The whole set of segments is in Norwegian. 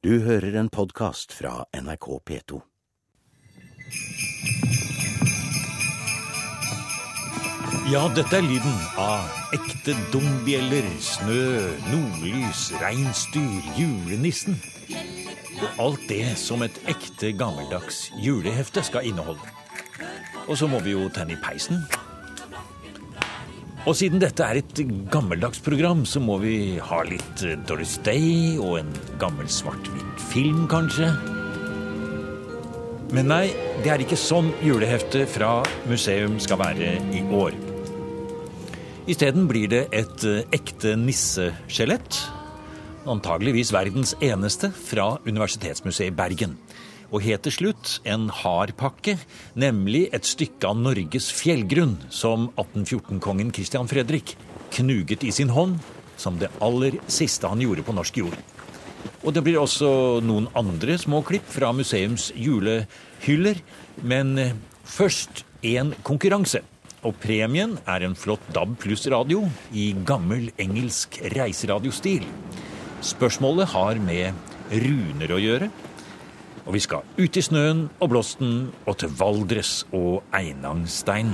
Du hører en podkast fra NRK P2. Ja, dette er lyden av ekte dombjeller, snø, nordlys, reinsdyr, julenissen. Og alt det som et ekte gammeldags julehefte skal inneholde. Og så må vi jo tenne i peisen. Og siden dette er et gammeldags program, så må vi ha litt Doris Day og en gammel svart-hvitt film, kanskje. Men nei, det er ikke sånn juleheftet fra museum skal være i år. Isteden blir det et eh, ekte nisseskjelett. Antageligvis verdens eneste fra Universitetsmuseet i Bergen. Og het til slutt en hardpakke, nemlig et stykke av Norges fjellgrunn som 1814-kongen Christian Fredrik knuget i sin hånd som det aller siste han gjorde på norsk jord. Og det blir også noen andre små klipp fra museums julehyller. Men eh, først en konkurranse. Og premien er en flott DAB pluss-radio i gammel engelsk reiseradiostil. Spørsmålet har med runer å gjøre. Og vi skal ut i snøen og blåsten og til Valdres og Einangstein.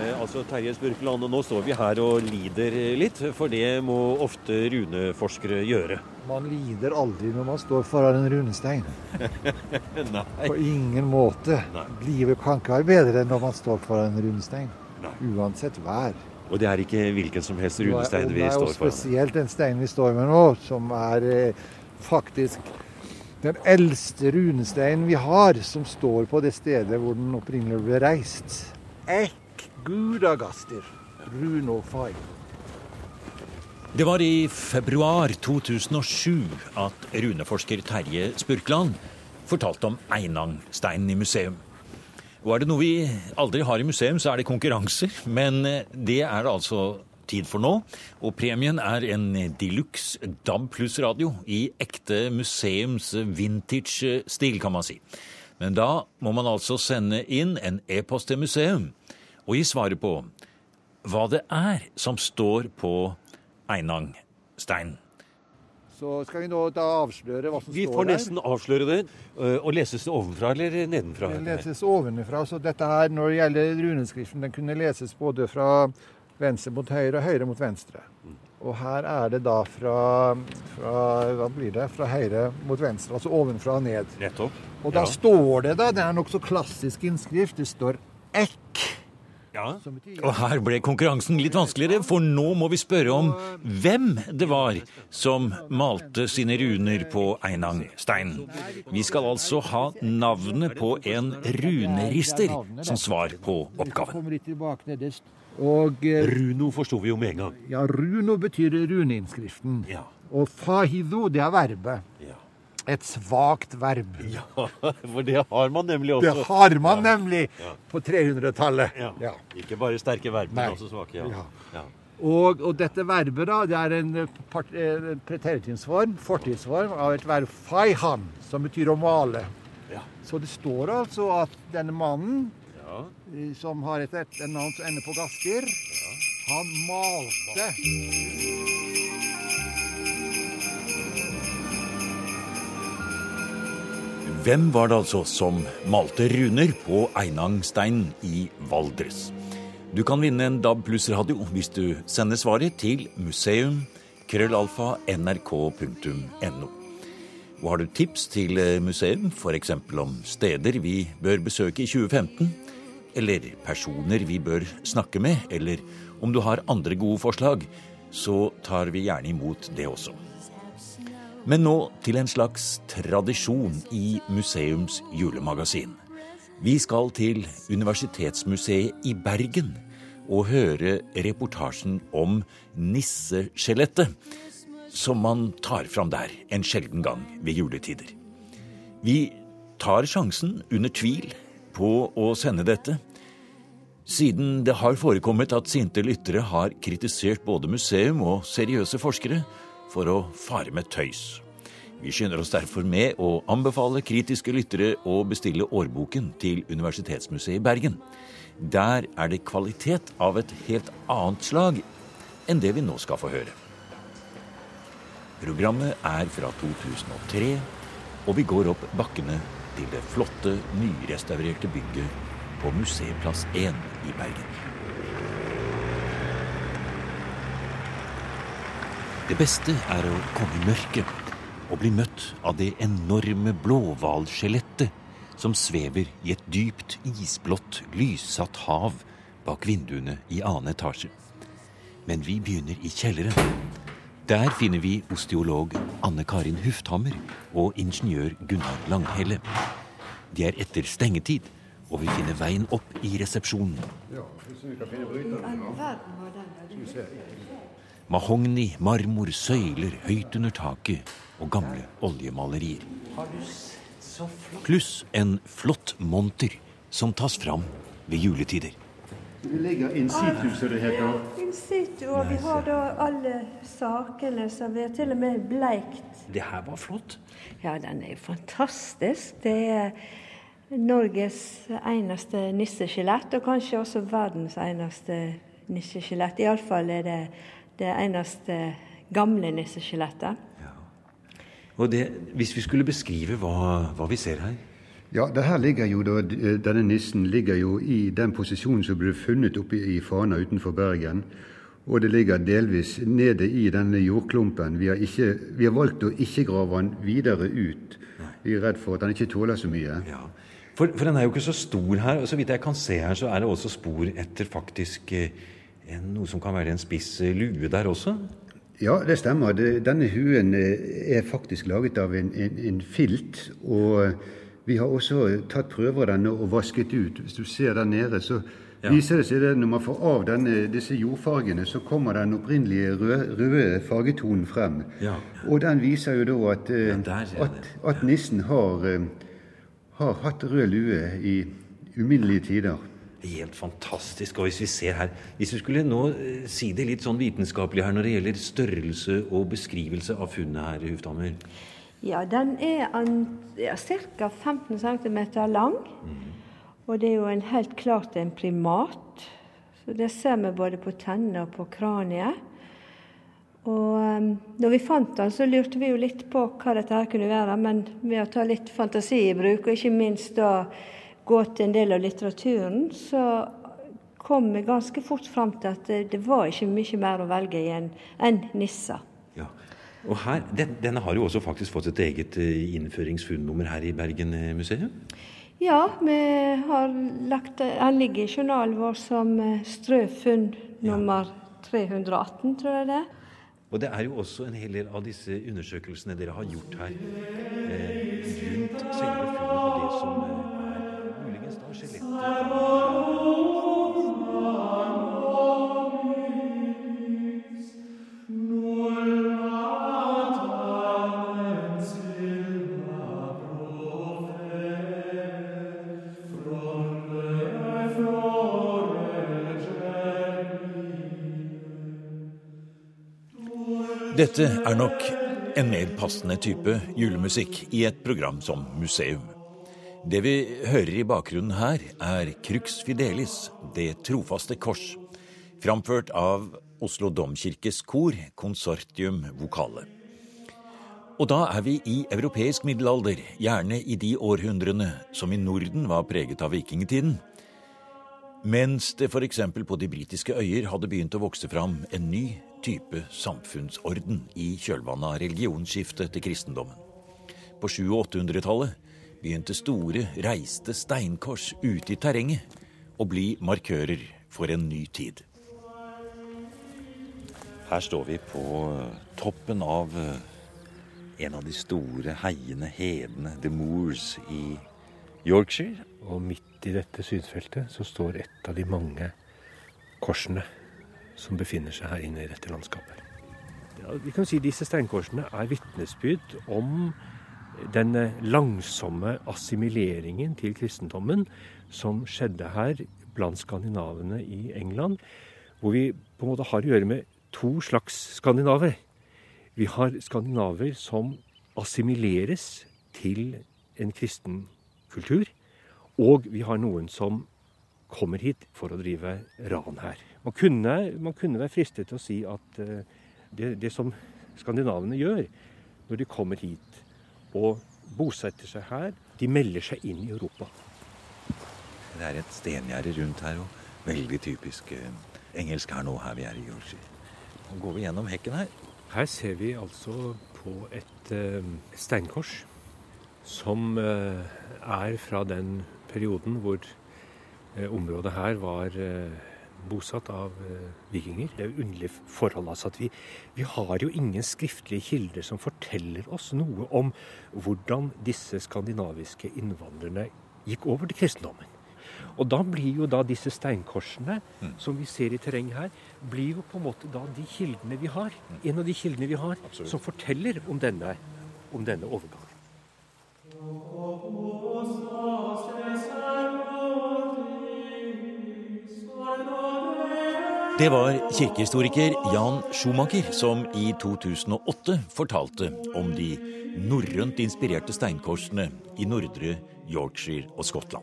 Eh, altså Terje Spurkeland, nå står vi her og lider litt, for det må ofte runeforskere gjøre. Man lider aldri når man står foran en runestein. Nei. På ingen måte. Nei. Livet kan ikke være bedre enn når man står foran en runestein. Nei. Uansett vær. Og det er ikke hvilken som helst runestein vi det er jo står spesielt den steinen vi står med nå, som er eh, faktisk den eldste runesteinen vi har, som står på det stedet hvor den opprinnelig ble reist. Ek gudagaster, runofai. Det var i februar 2007 at runeforsker Terje Spurkland fortalte om Einangsteinen i museum. Og er det noe vi aldri har i museum, så er det konkurranser. Men eh, det er det altså tid for nå. Og premien er en de luxe DAB pluss-radio i ekte museums vintage-stil, kan man si. Men da må man altså sende inn en e-post til museum og gi svaret på hva det er som står på Einang-steinen. Så skal vi nå da avsløre hva som Vi står får der. nesten avsløre det. øh, Og leses det ovenfra eller nedenfra? Det leses ovenfra, så dette her, når det gjelder runeskriften, den kunne leses både fra venstre mot høyre og høyre mot venstre. Og her er det da fra, fra hva blir det, fra høyre mot venstre, altså ovenfra og ned. Nettopp. Og da Ja. står det, da, det er nokså klassisk innskrift, det står ekk. Ja. Og her ble konkurransen litt vanskeligere, for nå må vi spørre om hvem det var som malte sine runer på Einangsteinen. Vi skal altså ha navnet på en runerister som svar på oppgaven. Og eh, Runo forsto vi jo med en gang. ja, runo betyr runeinnskriften. Ja. Og fahido, det er verbet. Ja. Et svakt verb. ja, for det har man nemlig også. Det har man nemlig på 300-tallet. Ja. Ja. Ikke bare sterke verb, men Nei. også svake. Ja. Ja. Ja. Og, og dette verbet da, det er en, eh, eh, preteritumsform, fortidsform, av et verb faihan, som betyr å male. Ja. Så det står altså at denne mannen, Ja. som har et etternavn som ender på Gasker, han malte. Hvem var det altså som malte runer på Einangsteinen i Valdres? Du kan vinne en DAB pluss-radio hvis du sender svaret til museum krøllalfa nrk.no. Og har du tips til museum, f.eks. om steder vi bør besøke i 2015, eller personer vi bør snakke med, eller om du har andre gode forslag, så tar vi gjerne imot det også. Men nå til en slags tradisjon i museums julemagasin. Vi skal til Universitetsmuseet i Bergen og høre reportasjen om nisseskjelettet, som man tar fram der en sjelden gang ved juletider. Vi tar sjansen, under tvil, på å sende dette, siden det har forekommet at sinte lyttere har kritisert både museum og seriøse forskere for å fare med tøys. Vi skynder oss derfor med å anbefale kritiske lyttere å bestille årboken til Universitetsmuseet i Bergen. Der er det kvalitet av et helt annet slag enn det vi nå skal få høre. Programmet er fra 2003, og vi går opp bakkene til det flotte, nyrestaurerte bygget på Museumplass 1 i Bergen. Det beste er å komme i mørket og bli møtt av det enorme blåhvalskjelettet som svever i et dypt, isblått, lyssatt hav bak vinduene i annen etasje. Men vi begynner i kjelleren. Der finner vi osteolog Anne Karin Hufthammer og ingeniør Gunnar Langhelle. De er etter stengetid, og vi finner veien opp i resepsjonen. Mahogni, marmor, søyler høyt under taket og gamle oljemalerier. Pluss en flott monter som tas fram ved juletider. Vi legger in situ, som det heter. In situ, og vi har da alle sakene, som vi har til og med bleikt. Det her var flott. Ja, den er jo fantastisk. Det er Norges eneste nisseskjelett, og kanskje også verdens eneste nisseskjelett. Iallfall er det det eneste gamle nisseskjelettet. Og det, Hvis vi skulle beskrive hva, hva vi ser her Ja, det her ligger jo da, Denne nissen ligger jo i den posisjonen som ble funnet oppe i Fana utenfor Bergen. Og det ligger delvis nede i denne jordklumpen. Vi har, ikke, vi har valgt å ikke grave den videre ut. Vi er redd for at den ikke tåler så mye. Ja, for, for den er jo ikke så stor her. og Så vidt jeg kan se her, så er det også spor etter faktisk eh, en, noe som kan være en spiss eh, lue der også. Ja, det stemmer. Denne huen eh, er faktisk laget av en, en, en filt. Og vi har også tatt prøver av denne og vasket ut. Hvis du ser der nede, så Ja. viser det seg at når man får av denne, disse jordfargene, så kommer den opprinnelige røde, røde fargetonen frem. Ja. Og den viser jo da at, Ja, at, at nissen har, har hatt rød lue i uminnelige tider. Helt fantastisk. Og hvis vi ser her Hvis vi skulle nå eh, si det litt sånn vitenskapelig her når det gjelder størrelse og beskrivelse av funnet her, Huftammer. Ja, den er ja, ca. 15 cm lang. Og det er jo en, helt klart en primat. Så det ser vi både på tennene og på kraniet. Og når vi fant den, så lurte vi jo litt på hva dette her kunne være. Men ved å ta litt fantasi i bruk, og ikke minst da gå til en del av litteraturen, så kom vi ganske fort fram til at det, var ikke mye mer å velge i enn en nissa. Ja. Og her, den, Denne har jo også faktisk fått et eget innføringsfunnummer innføringsfunnnummer her i Bergen eh, museum. Ja, vi har lagt han ligger i journalen vår som eh, strøfunn nummer 318, tror jeg det er. Og det er jo også en hel del av disse undersøkelsene dere har gjort her eh, rundt selve funnet og det som eh, er muligens da skjelettet. Dette er nok en mer passende type julemusikk i et program som Museum. Det vi hører i bakgrunnen her, er Crux Fidelis, Det trofaste kors, framført av Oslo domkirkes kor, Consortium Vokale. Og da er vi i europeisk middelalder, gjerne i de århundrene som i Norden var preget av vikingtiden. Mens det f.eks. på de britiske øyer hadde begynt å vokse fram en ny type samfunnsorden i kjølvannet av religionsskiftet til kristendommen. På 700- og 800-tallet begynte store, reiste steinkors ute i terrenget å bli markører for en ny tid. Her står vi på toppen av eh, en av de store heiene, hedene, The Moors i Yorkshire. Og midt i dette synsfeltet så står et av de mange korsene som befinner seg her inne i dette landskapet. Ja, vi kan si Disse steinkorsene er vitnesbyrd om den langsomme assimileringen til kristendommen som skjedde her blant skandinavene i England, hvor vi på en måte har å gjøre med to slags skandinaver. Vi har skandinaver som assimileres til en kristen kultur, og vi har noen som kommer hit for å drive ran her. Man kunne, man kunne være fristet til å si at eh, det, det som skandinavene gjør når de kommer hit og bosetter seg her. De melder seg inn i Europa. Det er et stengjerde rundt her, og veldig typisk eh, engelsk her nå, her vi er i Yorkshire. Nå går vi gjennom hekken her. Her ser vi altså på et eh, steinkors som er fra den perioden hvor området her var eh, bosatt av eh, vikinger. Det er jo underlig forhold altså at vi, vi har jo ingen skriftlige kilder som forteller oss noe om hvordan disse skandinaviske innvandrerne gikk over til kristendommen. Og da blir jo da disse steinkorsene som vi ser i terrenget her, blir jo på en måte da de kildene vi har. En av de kildene vi har som forteller om denne, om denne overgangen. Det var kirkehistoriker Jan Schumacher som i 2008 fortalte om de norrønt inspirerte steinkorsene i nordre Yorkshire og Skottland.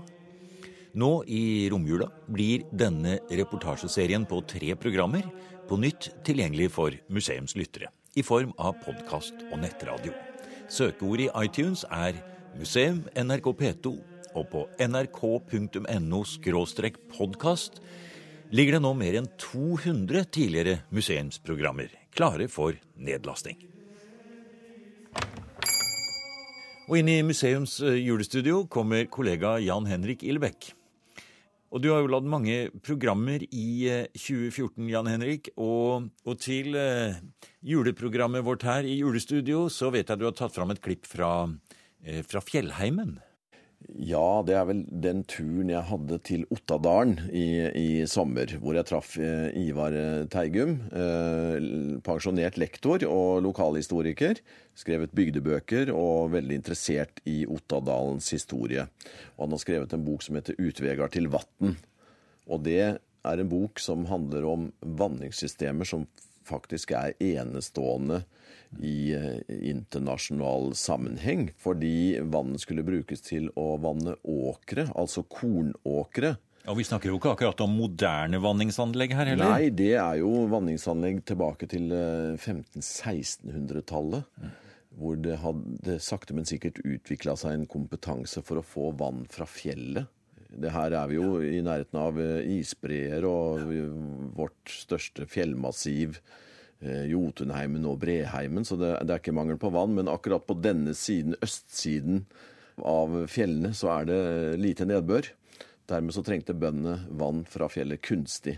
Nå i romjula blir denne reportasjeserien på tre programmer på nytt tilgjengelig for museumslyttere i form av podkast og nettradio. Søkeordet i iTunes er museum NRK P2, og på nrk.no podkast ligger det nå mer enn 200 tidligere museumsprogrammer klare for nedlasting. Og inn i museums eh, julestudio kommer kollega Jan Henrik Ilbekk. Og du har jo lagd mange programmer i eh, 2014, Jan Henrik. Og, og til eh, juleprogrammet vårt her i julestudio, så vet jeg du har tatt fram et klipp fra, eh, fra Fjellheimen. Ja, det er vel den turen jeg hadde til Ottadalen i, i sommer, hvor jeg traff eh, Ivar eh, Teigum, eh, pensjonert lektor og lokalhistoriker. Skrevet bygdebøker og veldig interessert i Ottadalens historie. Og han har skrevet en bok som heter 'Utvegar til vatn'. Og det er en bok som handler om vanningssystemer som faktisk er enestående i eh, internasjonal sammenheng, fordi vannet skulle brukes til å vanne åkre, altså kornåkre. Og vi snakker jo ikke akkurat om moderne vanningsanlegg her heller? Nei, det er jo vanningsanlegg tilbake til 1500-1600-tallet. Hvor det hadde sakte, men sikkert utvikla seg en kompetanse for å få vann fra fjellet. Det her er vi jo i nærheten av eh, isbreer og vårt største fjellmassiv. Eh, Jotunheimen og Breheimen, så det, det er ikke mangel på vann. Men akkurat på denne siden, østsiden av fjellene, så er det lite nedbør. Dermed så trengte bøndene vann fra fjellet kunstig.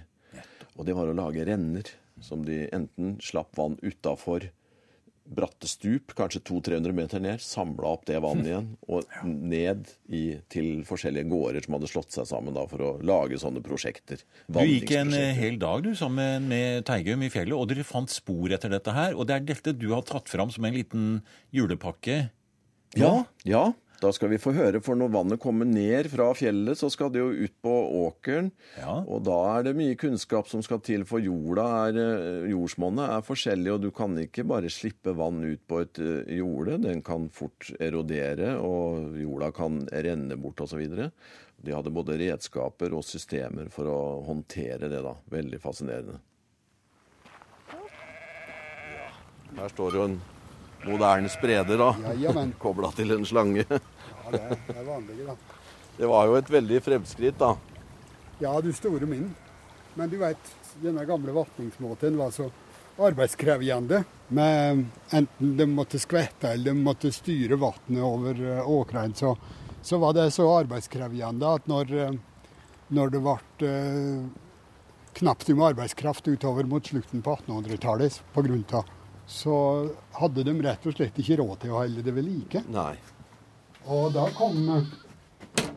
Og det var å lage renner som de enten slapp vann utafor bratte stup, kanskje 200-300 meter ned, samla opp det vannet igjen, og ned i, til forskjellige gårder som hadde slått seg sammen da, for å lage sånne prosjekter. Du gikk en eh, hel dag du, sammen med Teigum i fjellet, og dere fant spor etter dette her. Og det er dette du har tatt fram som en liten julepakke. Ja, ja. Da skal vi få høre, for når vannet kommer ned fra fjellet, så skal det jo ut på åkeren. Ja. Og da er det mye kunnskap som skal til, for jorda er, eh, jordsmonnet er forskjellig, og du kan ikke bare slippe vann ut på et eh, jorde. Den kan fort erodere, og jorda kan renne bort osv. De hadde både redskaper og systemer for å håndtere det, da. Veldig fascinerende. Her står jo en moderne spreder, da. Jajamän. Kobla til en slange. Ja, det er- det er vanlig, da. Det var jo et veldig fremskritt, da. Ja, du store min. Men du vet, denne gamle vatningsmåten var så arbeidskrevende. Med enten de måtte skvette eller de måtte styre vannet over eh, åkrene, så, så var det så arbeidskrevende at når, eh, når det ble eh, knapt med arbeidskraft utover mot slutten på 1800-tallet på grunn av, så hadde de rett og slett ikke råd til å holde det ved like. Nei. Og da kom,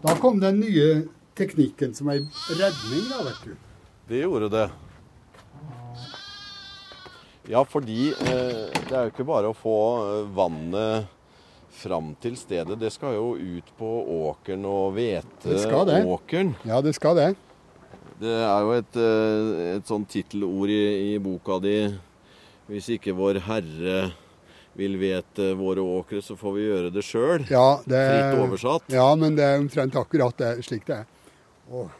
da kom den nye teknikken som ei redning, da, vet du. Det gjorde det. Ja, fordi eh, det er jo ikke bare å få eh, vannet fram til stedet. Det skal jo ut på åkeren og hvete Det skal det. åkeren. Ja, det skal det. Det er jo et, eh, et sånn tittelord i, i boka di. Hvis ikke Vår Herre vil vete våre åkre, så får vi gjøre det sjøl. Ja, det, Fritt oversatt. Ja, men det er omtrent akkurat det, slik det er. Og,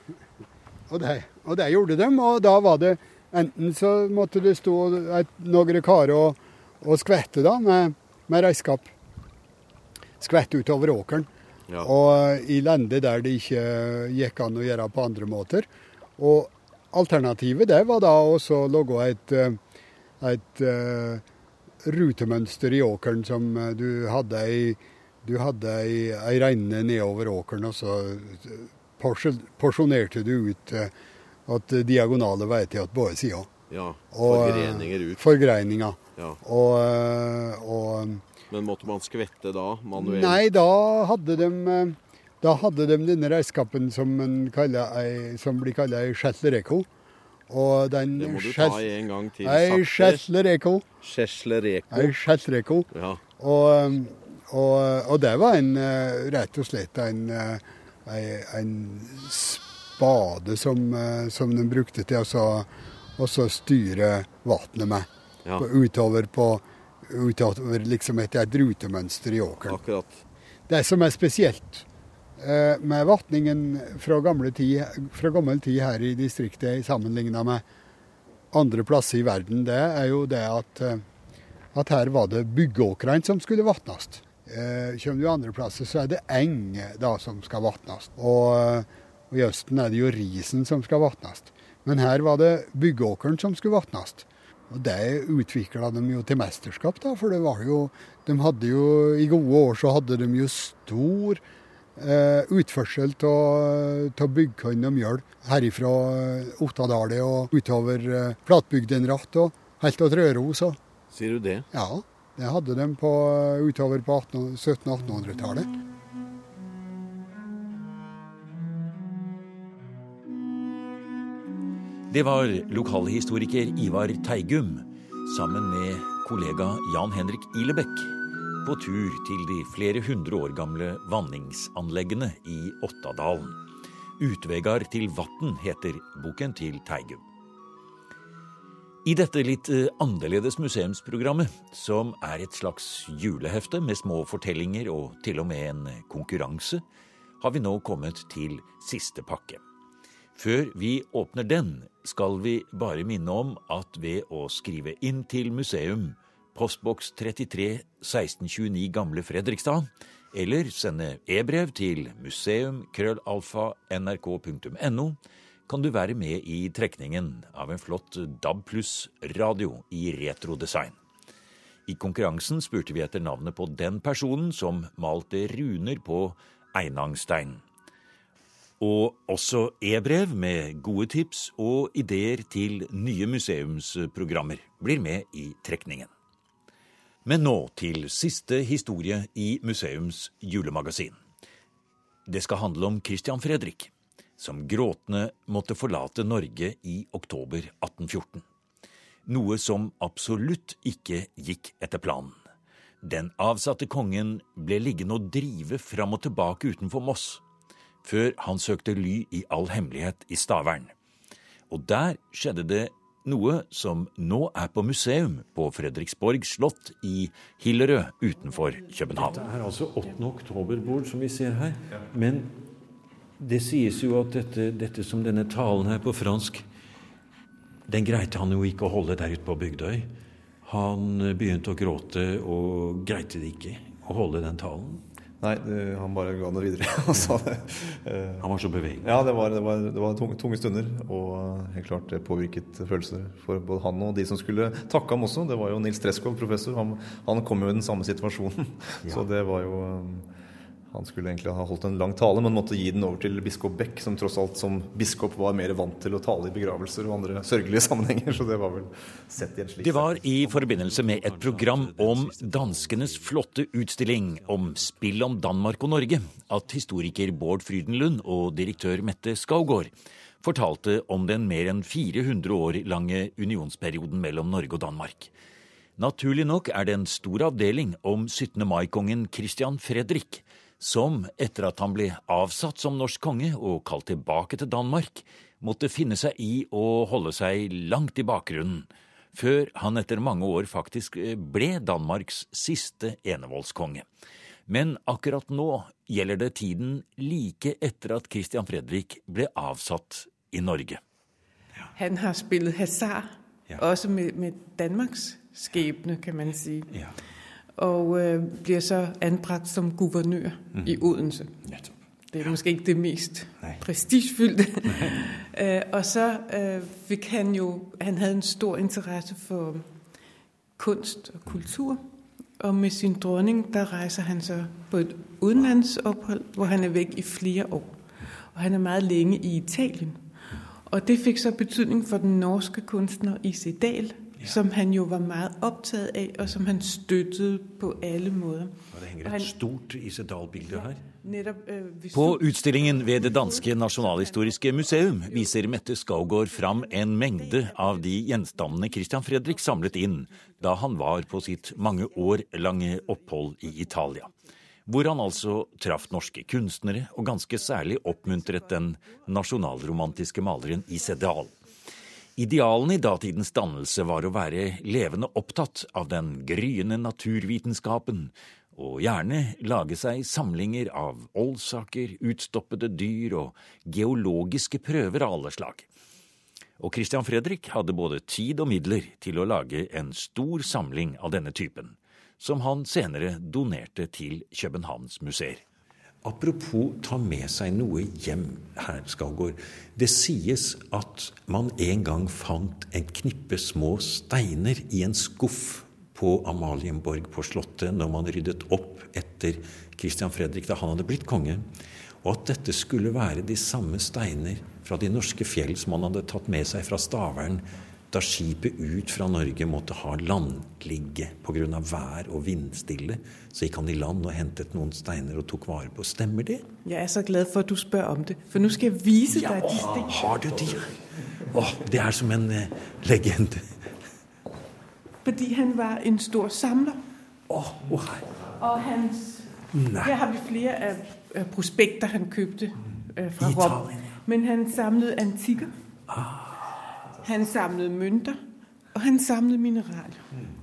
og, det, og det gjorde de, og da var det Enten så måtte det stå et, noen karer og, og skvette da med, med redskap. Skvette utover åkeren. Ja. Og i lende der det ikke gikk an å gjøre på andre måter. Og alternativet det var da å lage et, eh, et uh, rutemønster i åkeren som eh, du hadde ei, du hadde ei, ei renne nedover åkeren, og så porsjonerte du ut at diagonale veier til at både sider. Ja, forgreininger ut. Forgreininger. Ja. Og, eh, og Men måtte man skvette da manuelt? Nei, da hadde de eh, da hadde de denne redskapen som, som blir kalt ei shetlereko. Og den Det må du ta en gang til. Ei. Ei shetlereko. Ja. Og, og, og det var en, eh, rett og slett en, eh, en spade som, eh, som de brukte til å så- så styre vannet med. Ja. På, utover på utover liksom etter et rutemønster i åkeren. Akkurat. Det som er spesielt med vatningen fra, tid, fra gammel tid her i distriktet sammenligna med andre plasser i verden, det er jo det at, eh, at her var det byggeåkrene som skulle vatnes. Eh, kommer du andre plasser, så er det eng da som skal vatnes. Og, eh, og i Østen er det jo risen som skal vatnes. Men her var det byggeåkeren som skulle vatnes. Og det utvikla de jo til mesterskap, da, for det var jo De hadde jo I gode år så hadde de jo stor eh, utførsel av byggkorn og mjøl herifra eh, Ottadalet og utover eh, flatbygden og helt til Røros. Sier du det? ja, det hadde de på, utover på 1700-1800-tallet. Det var lokalhistoriker Ivar Teigum sammen med kollega Jan Henrik Ilebekk på tur til de flere hundre år gamle vanningsanleggene i Ottadalen. Utvegar til vatn heter boken til Teigum. I dette litt eh, annerledes museumsprogrammet, som er et slags julehefte med små fortellinger og til og med en konkurranse, har vi nå kommet til siste pakke. Før vi åpner den, skal vi bare minne om at ved å skrive inn til museum, postboks 33 1629 Gamle Fredrikstad, eller sende e-brev til museum.krøllalfa.nrk.no, kan du være med i trekningen av en flott DAB pluss-radio i retrodesign. I konkurransen spurte vi etter navnet på den personen som malte runer på Einangstein. Og også e-brev med gode tips og ideer til nye museumsprogrammer blir med i trekningen. Men nå til siste historie i museums julemagasin. Det skal handle om Christian Fredrik, som gråtende måtte forlate Norge i oktober 1814. Noe som absolutt ikke gikk etter planen. Den avsatte kongen ble liggende og drive fram og tilbake utenfor Moss før han søkte ly i all hemmelighet i Stavern. Og der skjedde det noe som nå er på museum på Fredriksborg slott i Hillerød utenfor København. Dette er altså 8. oktoberbord som vi ser her. Men det sies jo at dette, dette som denne talen her på fransk, den greide han jo ikke å holde der ute på Bygdøy. Han begynte å gråte og greide det ikke å holde den talen. Nei, han bare ga det videre og sa det. Han var så bevegelig? Ja, det var, det var, det var tunge, tunge stunder, og helt klart det påvirket følelser for både han og de som skulle takke ham også. Det var jo Nils Treskov, professor. Han, han kom jo i den samme situasjonen. Så det var jo Han skulle egentlig ha holdt en lang tale, men måtte gi den over til biskop Beck, som tross alt som biskop var mer vant til å tale i begravelser og andre sørgelige sammenhenger. Så det var vel sett i en slik Det var i forbindelse med et program om danskenes flotte utstilling om spill om Danmark og Norge at historiker Bård Frydenlund og direktør Mette Skaugård fortalte om den mer enn 400 år lange unionsperioden mellom Norge og Danmark. Naturlig nok er det en stor avdeling om 17. mai-kongen Christian Fredrik, som etter at han ble avsatt som norsk konge og kalt tilbake til Danmark, måtte finne seg i å holde seg langt i bakgrunnen før han etter mange år faktisk eh, ble Danmarks siste enevoldskonge. Men akkurat nå gjelder det tiden like etter at Christian Fredrik ble avsatt i Norge. Han har spillet hasard, Ja. også med, med Danmarks skjebne, kan man si. Ja. Og øh, blir så anbragt som guvernør mm. i Odense. Nettopp. Det er måske ikke det mest prestigefyldte. øh, og så øh, fik han jo, han havde en stor interesse for kunst og kultur. Og med sin dronning, der rejser han så på et udenlandsophold, hvor han er væk i flere år. Og han er meget længe i Italien. Og det fik så betydning for den norske kunstner I.C. Dahl, ja. som han jo var meget opptatt av, og som han støttet på alle måter. Og det henger et han- stort Isedal-bilde her. Øh, På utstillingen ved det danske nasjonalhistoriske museum viser Mette Skaugård fram en mengde av de gjenstandene Christian Fredrik samlet inn da han var på sitt mange år lange opphold i Italia. Hvor han altså traff norske kunstnere og ganske særlig oppmuntret den nasjonalromantiske maleren I.C. Idealene i datidens dannelse var å være levende opptatt av den gryende naturvitenskapen, og gjerne lage seg samlinger av oldsaker, utstoppede dyr og geologiske prøver av alle slag. Og Christian Fredrik hadde både tid og midler til å lage en stor samling av denne typen, som han senere donerte til Københavns museer. Apropos ta med seg noe hjem her, Skagård. Det sies at man en gang fant en knippe små steiner i en skuff på Amalienborg på Slottet når man ryddet opp etter Christian Fredrik da han hadde blitt konge. Og at dette skulle være de samme steiner fra de norske fjell som han hadde tatt med seg fra Stavern da skipet ut fra Norge måtte ha landligge pga. vær og vindstille. Så gikk han i land og hentet noen steiner og tok vare på. Stemmer det? Jeg er så glad for, at du spør om det, for nå skal jeg vise dig de sten. Har du de? Åh, det er som en eh, legende. Fordi han var en stor samler. Åh, oh. Og hans... Nei. Her har vi flere af prospekter, han kjøpte øh, fra Rom. Men han samlet antikker. Han samlede mynter, Og han samlede mineraler.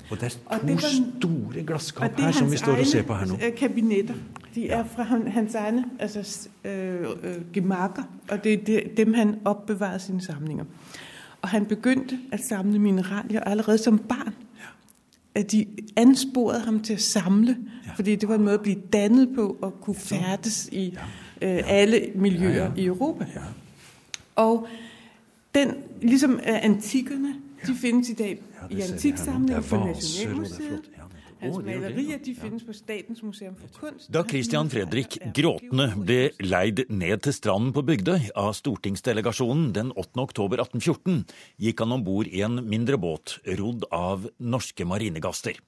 Og det er to det var- store glasskap er her som vi står og ser på her nå. øh, kabinetter. De er fra hans egne altså, øh, øh, gemakker, og det er dem, han oppbevarer sine samlinger. Og han begyndte å samle mineraler allerede som barn. At de ansporet ham til å samle, fordi det var en måte å bli dannet på og kunne færdes i øh, alle miljøer i Europa. Og den, ligesom øh, antikkerne, de findes i dag Ja, i antiksamlingen på Nationalmuseet. Hans er malerier de finnes på Statens museum for kunst. Da Christian Fredrik gråtende ble leid ned til stranden på Bygdøy av stortingsdelegasjonen den 8. oktober 1814, gikk han om bord i en mindre båt rodd av norske marinegaster.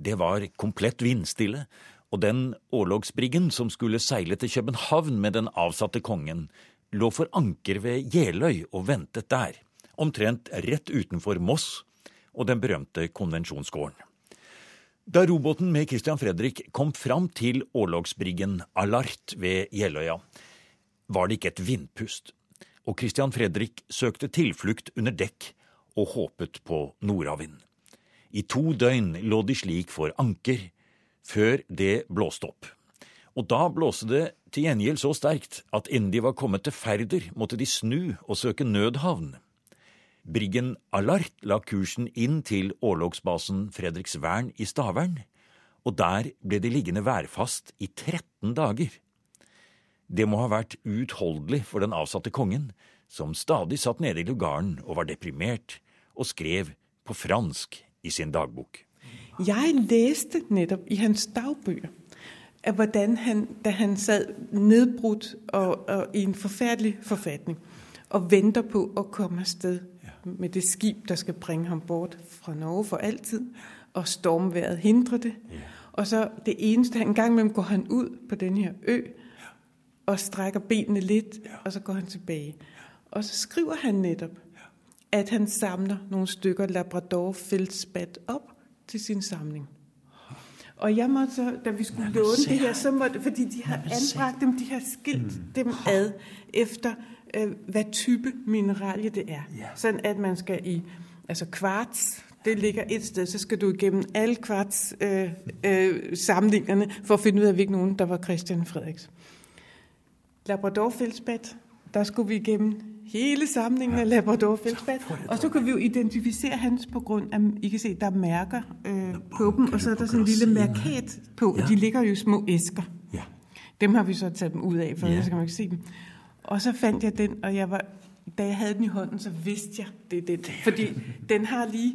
Det var komplett vindstille, og den årlogsbriggen som skulle seile til København med den avsatte kongen, lå for anker ved Jeløy og ventet der, omtrent rett utenfor Moss og den berømte konvensjonsgården. Da robåten med Christian Fredrik kom fram til årlogsbriggen Alart ved Jeløya, var det ikke et vindpust, og Christian Fredrik søkte tilflukt under dekk og håpet på nordavind. I to døgn lå de slik for anker, før det blåste opp. Og da blåste det til gjengjeld så sterkt at innen de var kommet til Færder, måtte de snu og søke nødhavn. Briggen Alart la kursen inn til årlogsbasen Fredriksvern i Stavern, og der ble de liggende værfast i 13 dager. Det må ha vært uutholdelig for den avsatte kongen, som stadig satt nede i lugaren og var deprimert, og skrev på fransk i sin dagbok. Jeg leste nettopp i hans dagbøger, at hvordan han, da han sad nedbrudt og, og i en forfærdelig forfatning, og venter på at komme afsted med det skib, der skal bringe ham bort fra Norge for altid, og stormværet hindrer det. Og så det eneste, en gang imellem går han ud på den her ø, og strækker benene lidt, og så går han tilbage. Og så skriver han netop, at han samler nogle stykker Labrador feltspat op til sin samling. Og jeg måtte så, da vi skulle låne det her, så måtte, fordi de har anbragt dem, de har skilt dem ad efter, øh, hvad type mineralie det er. Sådan at man skal i, altså kvarts, det ligger et sted, så skal du igennem alle kvarts øh, øh, samlingerne, for at finde ud af, hvilken nogen, der var Christian Frederiks. Labrador Felsbad, der skulle vi igennem hele samlingen af Labrador-feldspat. Og så kan vi jo identificere hans på grund af, I kan se, der er mærker øh, på dem, og så er der sådan en lille markat på, og de ligger jo i små æsker. Ja. Dem har vi så taget dem ud af, for Ja. ellers kan man ikke se dem. Og så fandt jeg den, og jeg var, da jeg havde den i hånden, så vidste jeg, det er den. Fordi den har lige,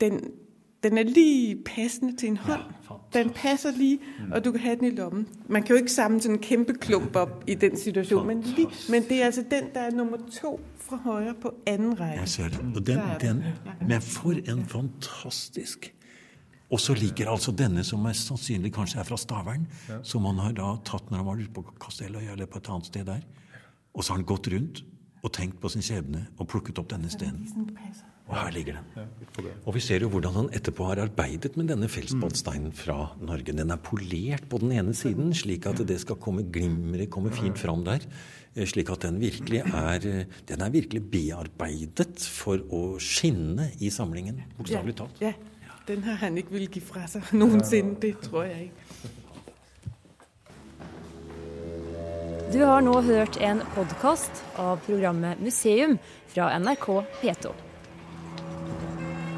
den, den er lige passende til en hånd. Den passer lige, og du kan have den i lommen. Man kan jo ikke samle sådan en kæmpe klump op i den situation, men, lige, men det er altså den, der er nummer to fra højre på anden række. Jeg ser det. Og den, den. men for en fantastisk Og så ligger altså denne, som mest sannsynlig kanskje er fra Stavern, som han har da tatt når han var ute på Kastelløya eller på et annet sted der. Og så har han gått rundt og tenkt på sin skjebne og plukket opp denne steinen. Og her ligger den. Og vi ser jo hvordan han etterpå har arbeidet med denne feltspattsteinen fra Norge. Den er polert på den ene siden, slik at det skal komme glimre, komme fint fram der. Eh, Slik at den virkelig er eh, Den er virkelig bearbeidet for å skinne i samlingen, bokstavelig talt. Ja, den har han ikke villet gi fra seg noensinne. det tror jeg ikke. Du har nå hørt en podkast av programmet Museum fra NRK P2.